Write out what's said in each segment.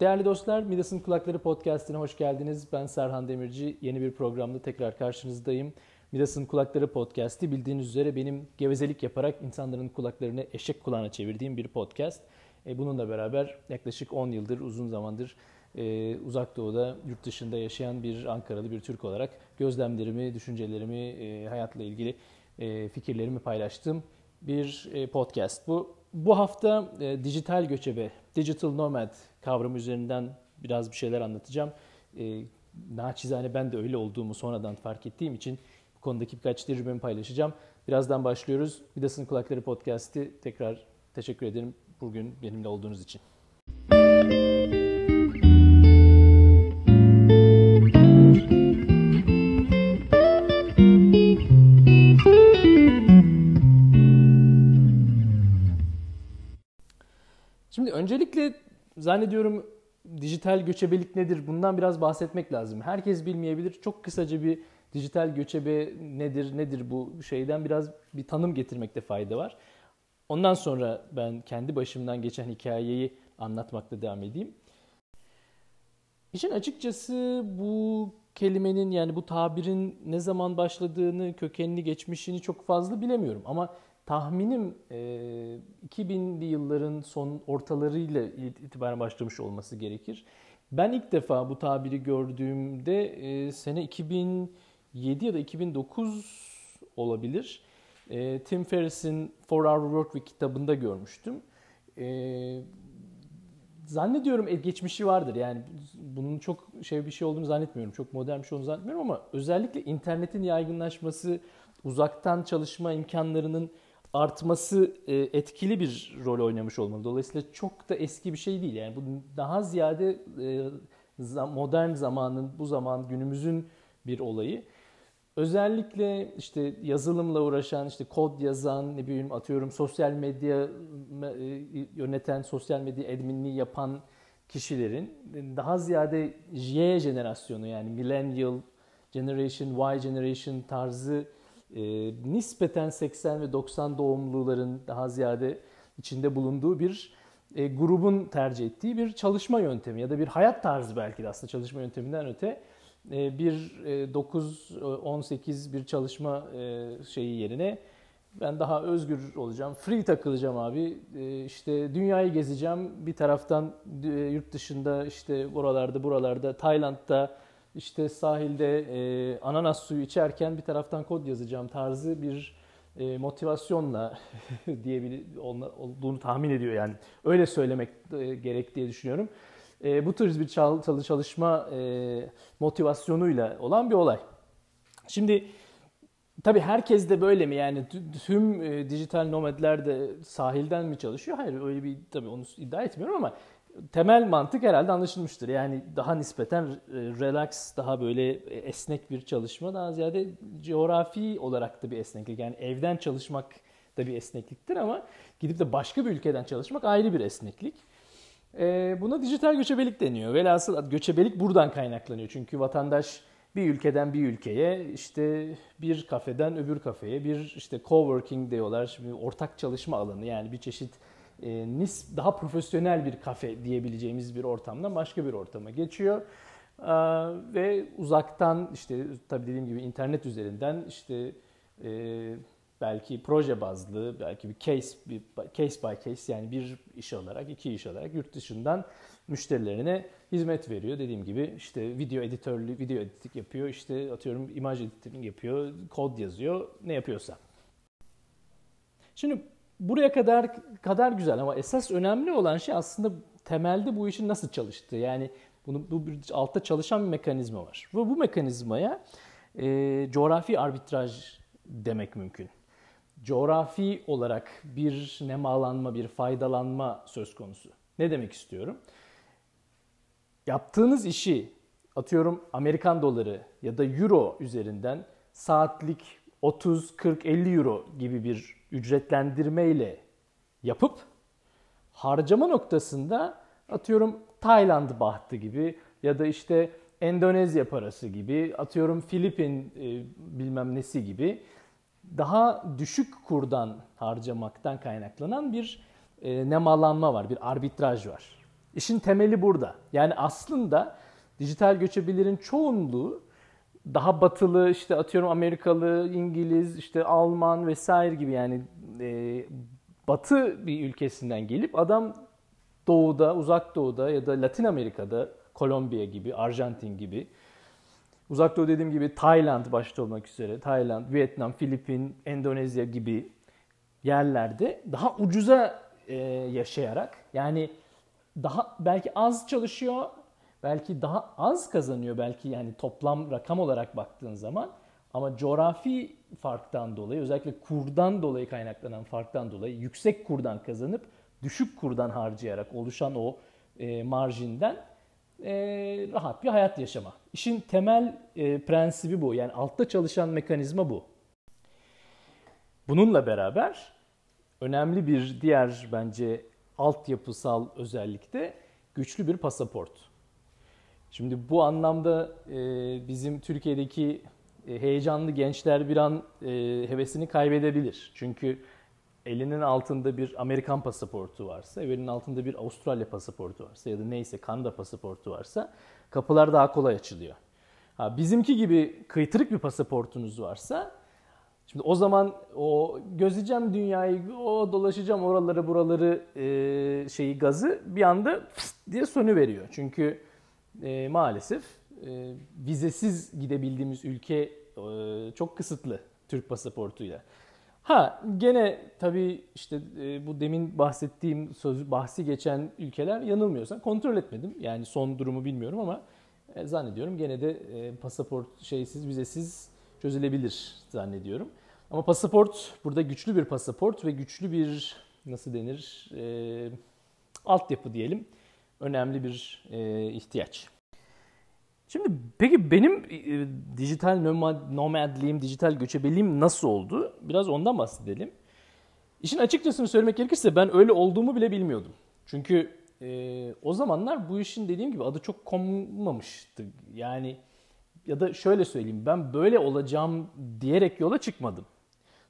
Değerli dostlar, Midas'ın Kulakları Podcast'ine hoş geldiniz. Ben Serhan Demirci. Yeni bir programda tekrar karşınızdayım. Midas'ın Kulakları Podcast'i bildiğiniz üzere benim gevezelik yaparak insanların kulaklarını eşek kulağına çevirdiğim bir podcast. E, bununla beraber yaklaşık 10 yıldır, uzun zamandır e, uzak doğuda, yurt dışında yaşayan bir Ankaralı bir Türk olarak gözlemlerimi, düşüncelerimi, e, hayatla ilgili fikirlerimi paylaştığım bir podcast bu. Bu hafta e, dijital göçebe, digital nomad kavramı üzerinden biraz bir şeyler anlatacağım. E, naçizane ben de öyle olduğumu sonradan fark ettiğim için bu konudaki birkaç tecrübemi paylaşacağım. Birazdan başlıyoruz. Vidas'ın Kulakları Podcast'i tekrar teşekkür ederim bugün benimle olduğunuz için. Zannediyorum dijital göçebelik nedir? Bundan biraz bahsetmek lazım. Herkes bilmeyebilir. Çok kısaca bir dijital göçebe nedir, nedir bu şeyden biraz bir tanım getirmekte fayda var. Ondan sonra ben kendi başımdan geçen hikayeyi anlatmakta devam edeyim. İşin açıkçası bu kelimenin yani bu tabirin ne zaman başladığını, kökenini, geçmişini çok fazla bilemiyorum. Ama tahminim e, 2000'li yılların son ortalarıyla itibaren başlamış olması gerekir. Ben ilk defa bu tabiri gördüğümde e, sene 2007 ya da 2009 olabilir. E, Tim Ferriss'in Four Hour Work Week kitabında görmüştüm. E, zannediyorum geçmişi vardır. Yani bunun çok şey bir şey olduğunu zannetmiyorum. Çok modern bir şey olduğunu zannetmiyorum ama özellikle internetin yaygınlaşması, uzaktan çalışma imkanlarının artması e, etkili bir rol oynamış olmalı. Dolayısıyla çok da eski bir şey değil. Yani bu daha ziyade e, modern zamanın, bu zaman günümüzün bir olayı. Özellikle işte yazılımla uğraşan, işte kod yazan, ne bileyim atıyorum sosyal medya e, yöneten, sosyal medya adminliği yapan kişilerin daha ziyade Y jenerasyonu yani millennial generation, Y generation tarzı e, nispeten 80 ve 90 doğumluların daha ziyade içinde bulunduğu bir e, grubun tercih ettiği bir çalışma yöntemi ya da bir hayat tarzı belki de aslında çalışma yönteminden öte e, bir 9-18 e, bir çalışma e, şeyi yerine ben daha özgür olacağım, free takılacağım abi. İşte dünyayı gezeceğim. Bir taraftan yurt dışında işte buralarda buralarda Tayland'da işte sahilde e, ananas suyu içerken bir taraftan kod yazacağım tarzı bir e, motivasyonla diyebilir olduğunu tahmin ediyor yani. Öyle söylemek e, gerek diye düşünüyorum. E, bu tür bir çal, çalışma e, motivasyonuyla olan bir olay. Şimdi tabii herkes de böyle mi yani tüm e, dijital nomadler de sahilden mi çalışıyor? Hayır öyle bir tabii onu iddia etmiyorum ama temel mantık herhalde anlaşılmıştır. Yani daha nispeten e, relax, daha böyle esnek bir çalışma. Daha ziyade coğrafi olarak da bir esneklik. Yani evden çalışmak da bir esnekliktir ama gidip de başka bir ülkeden çalışmak ayrı bir esneklik. E, buna dijital göçebelik deniyor. Velhasıl göçebelik buradan kaynaklanıyor. Çünkü vatandaş bir ülkeden bir ülkeye, işte bir kafeden öbür kafeye, bir işte coworking diyorlar, şimdi ortak çalışma alanı yani bir çeşit e, nis daha profesyonel bir kafe diyebileceğimiz bir ortamdan başka bir ortama geçiyor. E, ve uzaktan işte tabii dediğim gibi internet üzerinden işte e, belki proje bazlı, belki bir case bir case by case yani bir iş alarak, iki iş alarak yurt dışından müşterilerine hizmet veriyor. Dediğim gibi işte video editörlü, video editing yapıyor, işte atıyorum imaj editing yapıyor, kod yazıyor, ne yapıyorsa. Şimdi buraya kadar kadar güzel ama esas önemli olan şey aslında temelde bu işin nasıl çalıştığı. Yani bunu bu altta çalışan bir mekanizma var. Ve bu mekanizmaya e, coğrafi arbitraj demek mümkün. Coğrafi olarak bir nemalanma, bir faydalanma söz konusu. Ne demek istiyorum? Yaptığınız işi atıyorum Amerikan doları ya da euro üzerinden saatlik 30, 40, 50 euro gibi bir ücretlendirme ile yapıp harcama noktasında atıyorum Tayland bahtı gibi ya da işte Endonezya parası gibi atıyorum Filipin e, bilmem nesi gibi daha düşük kurdan harcamaktan kaynaklanan bir e, nemalanma var, bir arbitraj var. İşin temeli burada. Yani aslında dijital göçebilerin çoğunluğu daha batılı işte atıyorum Amerikalı, İngiliz, işte Alman vesaire gibi yani e, batı bir ülkesinden gelip adam doğuda, uzak doğuda ya da Latin Amerika'da Kolombiya gibi, Arjantin gibi uzak doğu dediğim gibi Tayland başta olmak üzere Tayland, Vietnam, Filipin, Endonezya gibi yerlerde daha ucuza e, yaşayarak yani daha belki az çalışıyor, belki daha az kazanıyor belki yani toplam rakam olarak baktığın zaman ama coğrafi farktan dolayı özellikle kurdan dolayı kaynaklanan farktan dolayı yüksek kurdan kazanıp düşük kurdan harcayarak oluşan o e, marjinden e, rahat bir hayat yaşama. İşin temel e, prensibi bu. Yani altta çalışan mekanizma bu. Bununla beraber önemli bir diğer bence altyapısal özellikte güçlü bir pasaport. Şimdi bu anlamda e, bizim Türkiye'deki e, heyecanlı gençler bir an e, hevesini kaybedebilir. Çünkü elinin altında bir Amerikan pasaportu varsa, elinin altında bir Avustralya pasaportu varsa ya da neyse Kanada pasaportu varsa kapılar daha kolay açılıyor. Ha, bizimki gibi kıytırık bir pasaportunuz varsa Şimdi o zaman o gözeceğim dünyayı, o dolaşacağım oraları buraları e, şeyi gazı bir anda diye sonu veriyor. Çünkü e, maalesef e, vizesiz gidebildiğimiz ülke e, çok kısıtlı Türk pasaportuyla. Ha gene tabii işte e, bu demin bahsettiğim söz bahsi geçen ülkeler yanılmıyorsam kontrol etmedim. Yani son durumu bilmiyorum ama e, zannediyorum gene de e, pasaport şeysiz vizesiz çözülebilir zannediyorum. Ama pasaport burada güçlü bir pasaport ve güçlü bir nasıl denir e, altyapı diyelim önemli bir e, ihtiyaç. Şimdi peki benim e, dijital nomadliğim, dijital göçebeliğim nasıl oldu? Biraz ondan bahsedelim. İşin açıkçasını söylemek gerekirse ben öyle olduğumu bile bilmiyordum. Çünkü e, o zamanlar bu işin dediğim gibi adı çok konmamıştı. Yani ya da şöyle söyleyeyim ben böyle olacağım diyerek yola çıkmadım.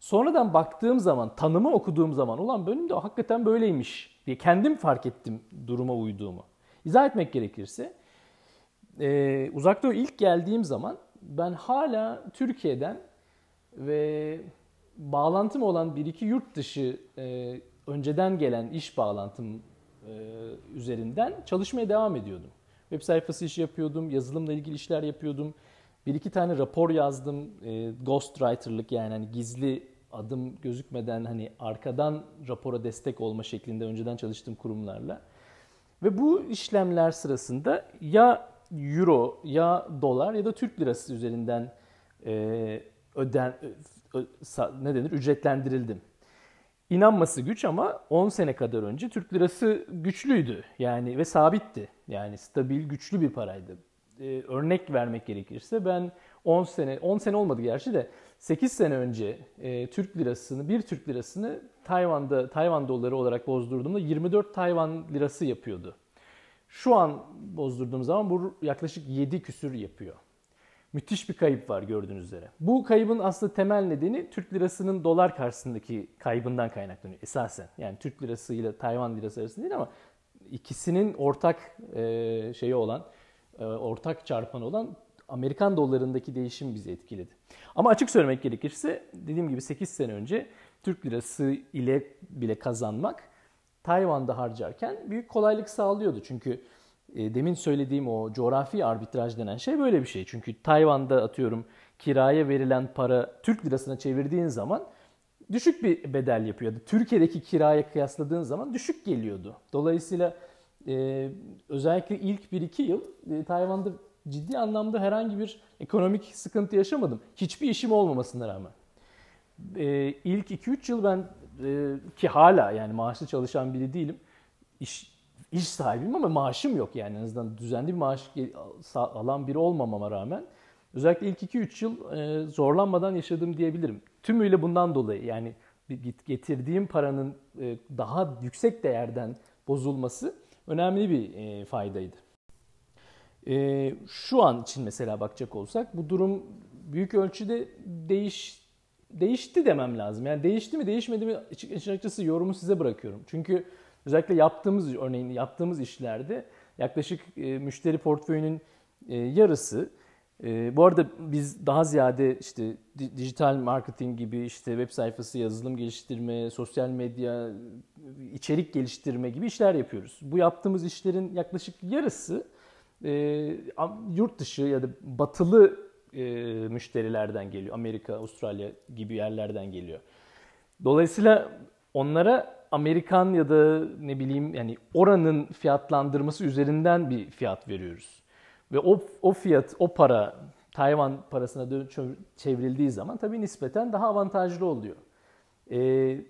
Sonradan baktığım zaman, tanımı okuduğum zaman ulan benim de hakikaten böyleymiş diye kendim fark ettim duruma uyduğumu. İzah etmek gerekirse e, Uzak Doğu ilk geldiğim zaman ben hala Türkiye'den ve bağlantım olan bir iki yurt dışı e, önceden gelen iş bağlantım e, üzerinden çalışmaya devam ediyordum. Web sayfası işi yapıyordum, yazılımla ilgili işler yapıyordum. Bir iki tane rapor yazdım. E, ghostwriter'lık yani hani gizli adım gözükmeden hani arkadan rapora destek olma şeklinde önceden çalıştığım kurumlarla. Ve bu işlemler sırasında ya euro ya dolar ya da Türk lirası üzerinden e, öden ö, ne denir ücretlendirildim. İnanması güç ama 10 sene kadar önce Türk lirası güçlüydü yani ve sabitti. Yani stabil, güçlü bir paraydı. Ee, örnek vermek gerekirse ben 10 sene, 10 sene olmadı gerçi de 8 sene önce e, Türk lirasını, bir Türk lirasını Tayvan'da Tayvan doları olarak bozdurduğumda 24 Tayvan lirası yapıyordu. Şu an bozdurduğum zaman bu yaklaşık 7 küsür yapıyor. Müthiş bir kayıp var gördüğünüz üzere. Bu kaybın aslında temel nedeni Türk lirasının dolar karşısındaki kaybından kaynaklanıyor esasen. Yani Türk lirası ile Tayvan lirası arasında değil ama ikisinin ortak e, şeyi olan, e, ortak çarpanı olan Amerikan dolarındaki değişim bizi etkiledi. Ama açık söylemek gerekirse dediğim gibi 8 sene önce Türk lirası ile bile kazanmak Tayvan'da harcarken büyük kolaylık sağlıyordu. Çünkü e, demin söylediğim o coğrafi arbitraj denen şey böyle bir şey. Çünkü Tayvan'da atıyorum kiraya verilen para Türk lirasına çevirdiğin zaman düşük bir bedel yapıyordu. Türkiye'deki kiraya kıyasladığın zaman düşük geliyordu. Dolayısıyla e, özellikle ilk 1-2 yıl e, Tayvan'da ciddi anlamda herhangi bir ekonomik sıkıntı yaşamadım. Hiçbir işim olmamasına rağmen. E, ilk 2-3 yıl ben e, ki hala yani maaşlı çalışan biri değilim. İş, iş sahibiyim ama maaşım yok yani en azından düzenli bir maaş alan biri olmamama rağmen. Özellikle ilk 2-3 yıl e, zorlanmadan yaşadım diyebilirim. Tümüyle bundan dolayı yani getirdiğim paranın e, daha yüksek değerden bozulması önemli bir e, faydaydı. E, şu an için mesela bakacak olsak bu durum büyük ölçüde değiş değişti demem lazım. Yani değişti mi değişmedi mi açıkçası yorumu size bırakıyorum. Çünkü Özellikle yaptığımız örneğin yaptığımız işlerde yaklaşık e, müşteri portföyünün e, yarısı e, bu arada biz daha ziyade işte dijital marketing gibi işte web sayfası, yazılım geliştirme, sosyal medya, içerik geliştirme gibi işler yapıyoruz. Bu yaptığımız işlerin yaklaşık yarısı e, yurt dışı ya da batılı e, müşterilerden geliyor. Amerika, Avustralya gibi yerlerden geliyor. Dolayısıyla onlara Amerikan ya da ne bileyim yani oranın fiyatlandırması üzerinden bir fiyat veriyoruz. Ve o, o fiyat, o para Tayvan parasına çevrildiği zaman tabii nispeten daha avantajlı oluyor. Ee,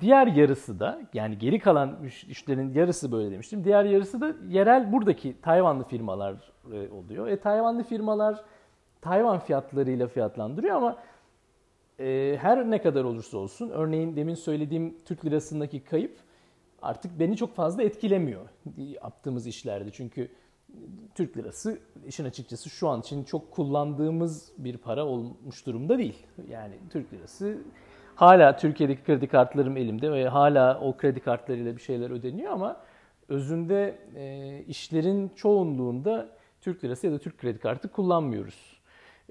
diğer yarısı da yani geri kalan müşterinin yarısı böyle demiştim. Diğer yarısı da yerel buradaki Tayvanlı firmalar e, oluyor. E Tayvanlı firmalar Tayvan fiyatlarıyla fiyatlandırıyor ama e, her ne kadar olursa olsun örneğin demin söylediğim Türk lirasındaki kayıp artık beni çok fazla etkilemiyor yaptığımız işlerde. Çünkü Türk lirası işin açıkçası şu an için çok kullandığımız bir para olmuş durumda değil. Yani Türk lirası hala Türkiye'deki kredi kartlarım elimde ve hala o kredi kartlarıyla bir şeyler ödeniyor ama özünde e, işlerin çoğunluğunda Türk lirası ya da Türk kredi kartı kullanmıyoruz.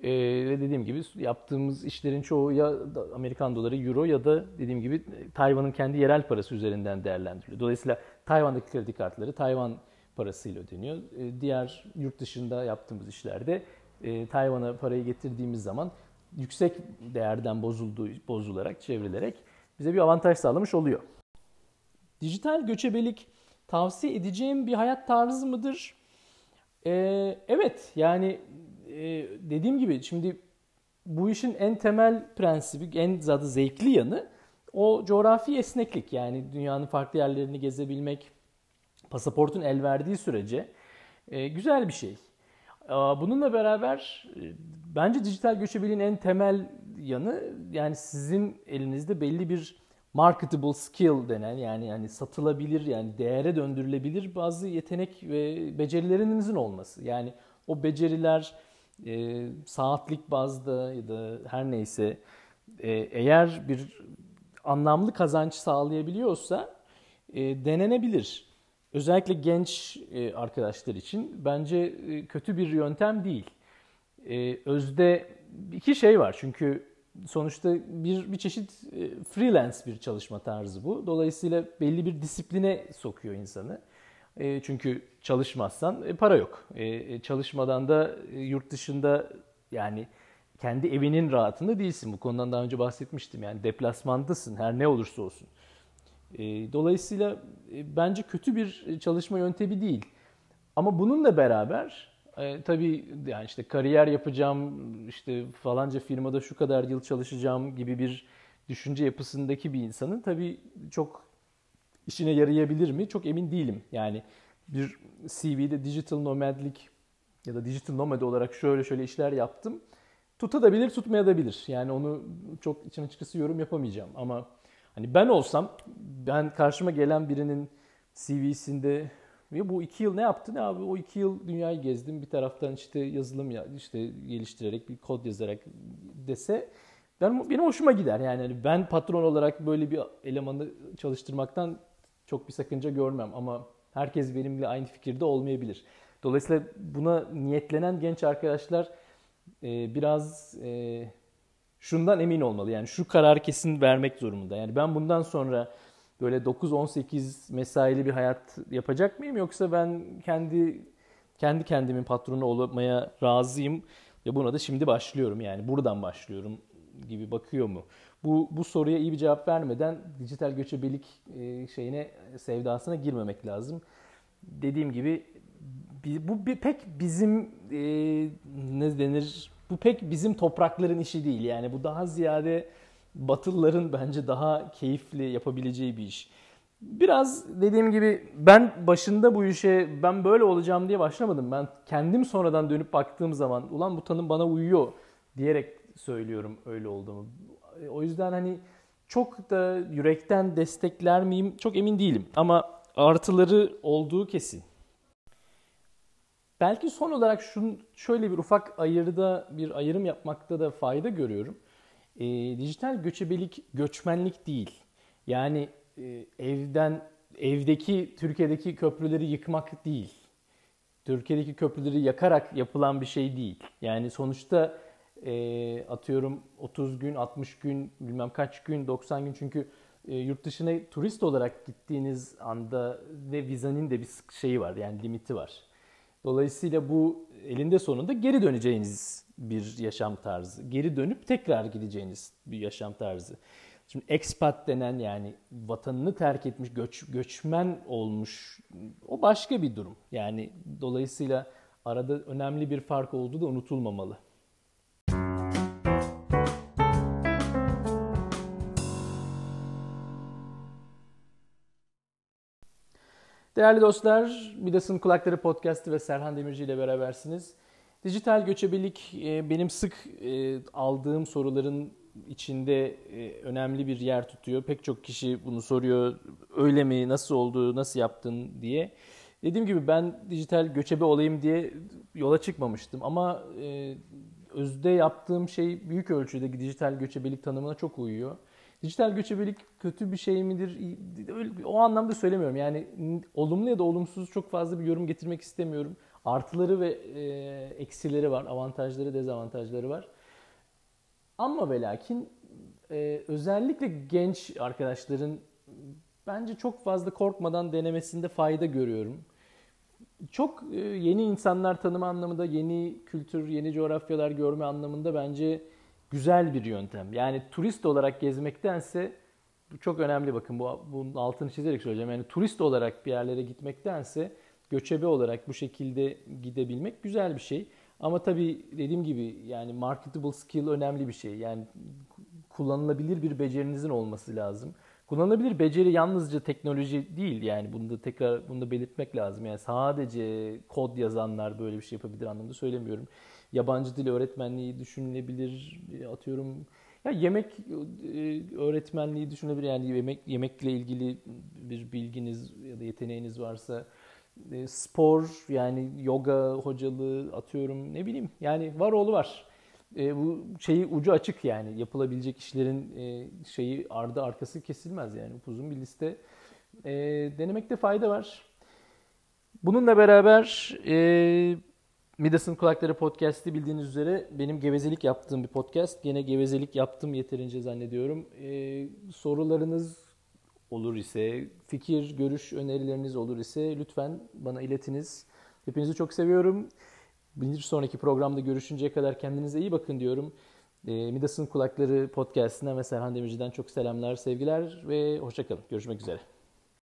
E, ve dediğim gibi yaptığımız işlerin çoğu ya Amerikan doları, euro ya da dediğim gibi Tayvan'ın kendi yerel parası üzerinden değerlendiriliyor. Dolayısıyla Tayvan'daki kredi kartları Tayvan parasıyla ödeniyor. E, diğer yurt dışında yaptığımız işlerde e, Tayvan'a parayı getirdiğimiz zaman yüksek değerden bozulduğu, bozularak, çevrilerek bize bir avantaj sağlamış oluyor. Dijital göçebelik tavsiye edeceğim bir hayat tarzı mıdır? Ee, evet yani e, dediğim gibi şimdi bu işin en temel prensibi, en zaten zevkli yanı o coğrafi esneklik. Yani dünyanın farklı yerlerini gezebilmek, pasaportun el verdiği sürece e, güzel bir şey. Bununla beraber e, bence dijital göçebeliğin en temel yanı yani sizin elinizde belli bir marketable skill denen yani yani satılabilir yani değere döndürülebilir bazı yetenek ve becerilerinizin olması. Yani o beceriler e, saatlik bazda ya da her neyse e, eğer bir anlamlı kazanç sağlayabiliyorsa e, denenebilir özellikle genç e, arkadaşlar için bence e, kötü bir yöntem değil. E, özde iki şey var çünkü sonuçta bir bir çeşit freelance bir çalışma tarzı bu. Dolayısıyla belli bir disipline sokuyor insanı. Çünkü çalışmazsan para yok. Çalışmadan da yurt dışında yani kendi evinin rahatında değilsin. Bu konudan daha önce bahsetmiştim. Yani deplasmandasın her ne olursa olsun. E, dolayısıyla e, bence kötü bir çalışma yöntemi değil. Ama bununla beraber e, tabii yani işte kariyer yapacağım, işte falanca firmada şu kadar yıl çalışacağım gibi bir düşünce yapısındaki bir insanın tabii çok işine yarayabilir mi? Çok emin değilim. Yani bir CV'de digital nomadlik ya da digital nomad olarak şöyle şöyle işler yaptım. Tutabilir, tutmayabilir. Yani onu çok için açıkçası yorum yapamayacağım. Ama Hani ben olsam ben karşıma gelen birinin CV'sinde ve bu iki yıl ne yaptı ne abi? O iki yıl dünyayı gezdim. Bir taraftan işte yazılım ya işte geliştirerek bir kod yazarak dese ben benim hoşuma gider. Yani hani ben patron olarak böyle bir elemanı çalıştırmaktan çok bir sakınca görmem ama herkes benimle aynı fikirde olmayabilir. Dolayısıyla buna niyetlenen genç arkadaşlar biraz şundan emin olmalı. Yani şu karar kesin vermek zorunda. Yani ben bundan sonra böyle 9-18 mesaili bir hayat yapacak mıyım yoksa ben kendi kendi kendimin patronu olmaya razıyım ve buna da şimdi başlıyorum yani buradan başlıyorum gibi bakıyor mu? Bu bu soruya iyi bir cevap vermeden dijital göçebelik e, şeyine sevdasına girmemek lazım. Dediğim gibi bu bir pek bizim e, ne denir bu pek bizim toprakların işi değil. Yani bu daha ziyade Batılıların bence daha keyifli yapabileceği bir iş. Biraz dediğim gibi ben başında bu işe ben böyle olacağım diye başlamadım. Ben kendim sonradan dönüp baktığım zaman ulan bu tanım bana uyuyor diyerek söylüyorum öyle olduğumu. O yüzden hani çok da yürekten destekler miyim çok emin değilim. Ama artıları olduğu kesin. Belki son olarak şun, şöyle bir ufak ayırda bir ayrım yapmakta da fayda görüyorum. E, dijital göçebelik göçmenlik değil. Yani e, evden evdeki Türkiye'deki köprüleri yıkmak değil. Türkiye'deki köprüleri yakarak yapılan bir şey değil. Yani sonuçta e, atıyorum 30 gün, 60 gün, bilmem kaç gün, 90 gün çünkü e, yurt dışına turist olarak gittiğiniz anda ve vizenin de bir şeyi var yani limiti var. Dolayısıyla bu elinde sonunda geri döneceğiniz bir yaşam tarzı. Geri dönüp tekrar gideceğiniz bir yaşam tarzı. Şimdi expat denen yani vatanını terk etmiş, göç, göçmen olmuş o başka bir durum. Yani dolayısıyla arada önemli bir fark olduğu da unutulmamalı. Değerli dostlar, Midas'ın Kulakları Podcast'ı ve Serhan Demirci ile berabersiniz. Dijital göçebelik e, benim sık e, aldığım soruların içinde e, önemli bir yer tutuyor. Pek çok kişi bunu soruyor. Öyle mi, nasıl oldu, nasıl yaptın diye. Dediğim gibi ben dijital göçebe olayım diye yola çıkmamıştım. Ama özde yaptığım şey büyük ölçüde dijital göçebelik tanımına çok uyuyor. Dijital göçebelik kötü bir şey midir? O anlamda söylemiyorum. Yani olumlu ya da olumsuz çok fazla bir yorum getirmek istemiyorum. Artıları ve e, eksileri var, avantajları, dezavantajları var. Ama ve lakin e, özellikle genç arkadaşların bence çok fazla korkmadan denemesinde fayda görüyorum. Çok e, yeni insanlar tanıma anlamında, yeni kültür, yeni coğrafyalar görme anlamında bence güzel bir yöntem. Yani turist olarak gezmektense bu çok önemli bakın bu bunun altını çizerek söyleyeceğim. Yani turist olarak bir yerlere gitmektense göçebe olarak bu şekilde gidebilmek güzel bir şey. Ama tabii dediğim gibi yani marketable skill önemli bir şey. Yani kullanılabilir bir becerinizin olması lazım. Kullanılabilir beceri yalnızca teknoloji değil yani bunu da tekrar bunu da belirtmek lazım. Yani sadece kod yazanlar böyle bir şey yapabilir anlamında söylemiyorum yabancı dil öğretmenliği düşünülebilir. Atıyorum ya yemek e, öğretmenliği düşünebilir. Yani yemek yemekle ilgili bir bilginiz ya da yeteneğiniz varsa e, spor yani yoga hocalığı atıyorum ne bileyim yani var oğlu var. E, bu şeyi ucu açık yani yapılabilecek işlerin e, şeyi ardı arkası kesilmez yani uzun bir liste. E, denemekte fayda var. Bununla beraber e, Midas'ın Kulakları Podcast'i bildiğiniz üzere benim gevezelik yaptığım bir podcast. Yine gevezelik yaptım yeterince zannediyorum. Ee, sorularınız olur ise, fikir, görüş, önerileriniz olur ise lütfen bana iletiniz. Hepinizi çok seviyorum. Bir sonraki programda görüşünceye kadar kendinize iyi bakın diyorum. Ee, Midas'ın Kulakları Podcast'ine ve Serhan Demirci'den çok selamlar, sevgiler ve hoşçakalın. Görüşmek üzere.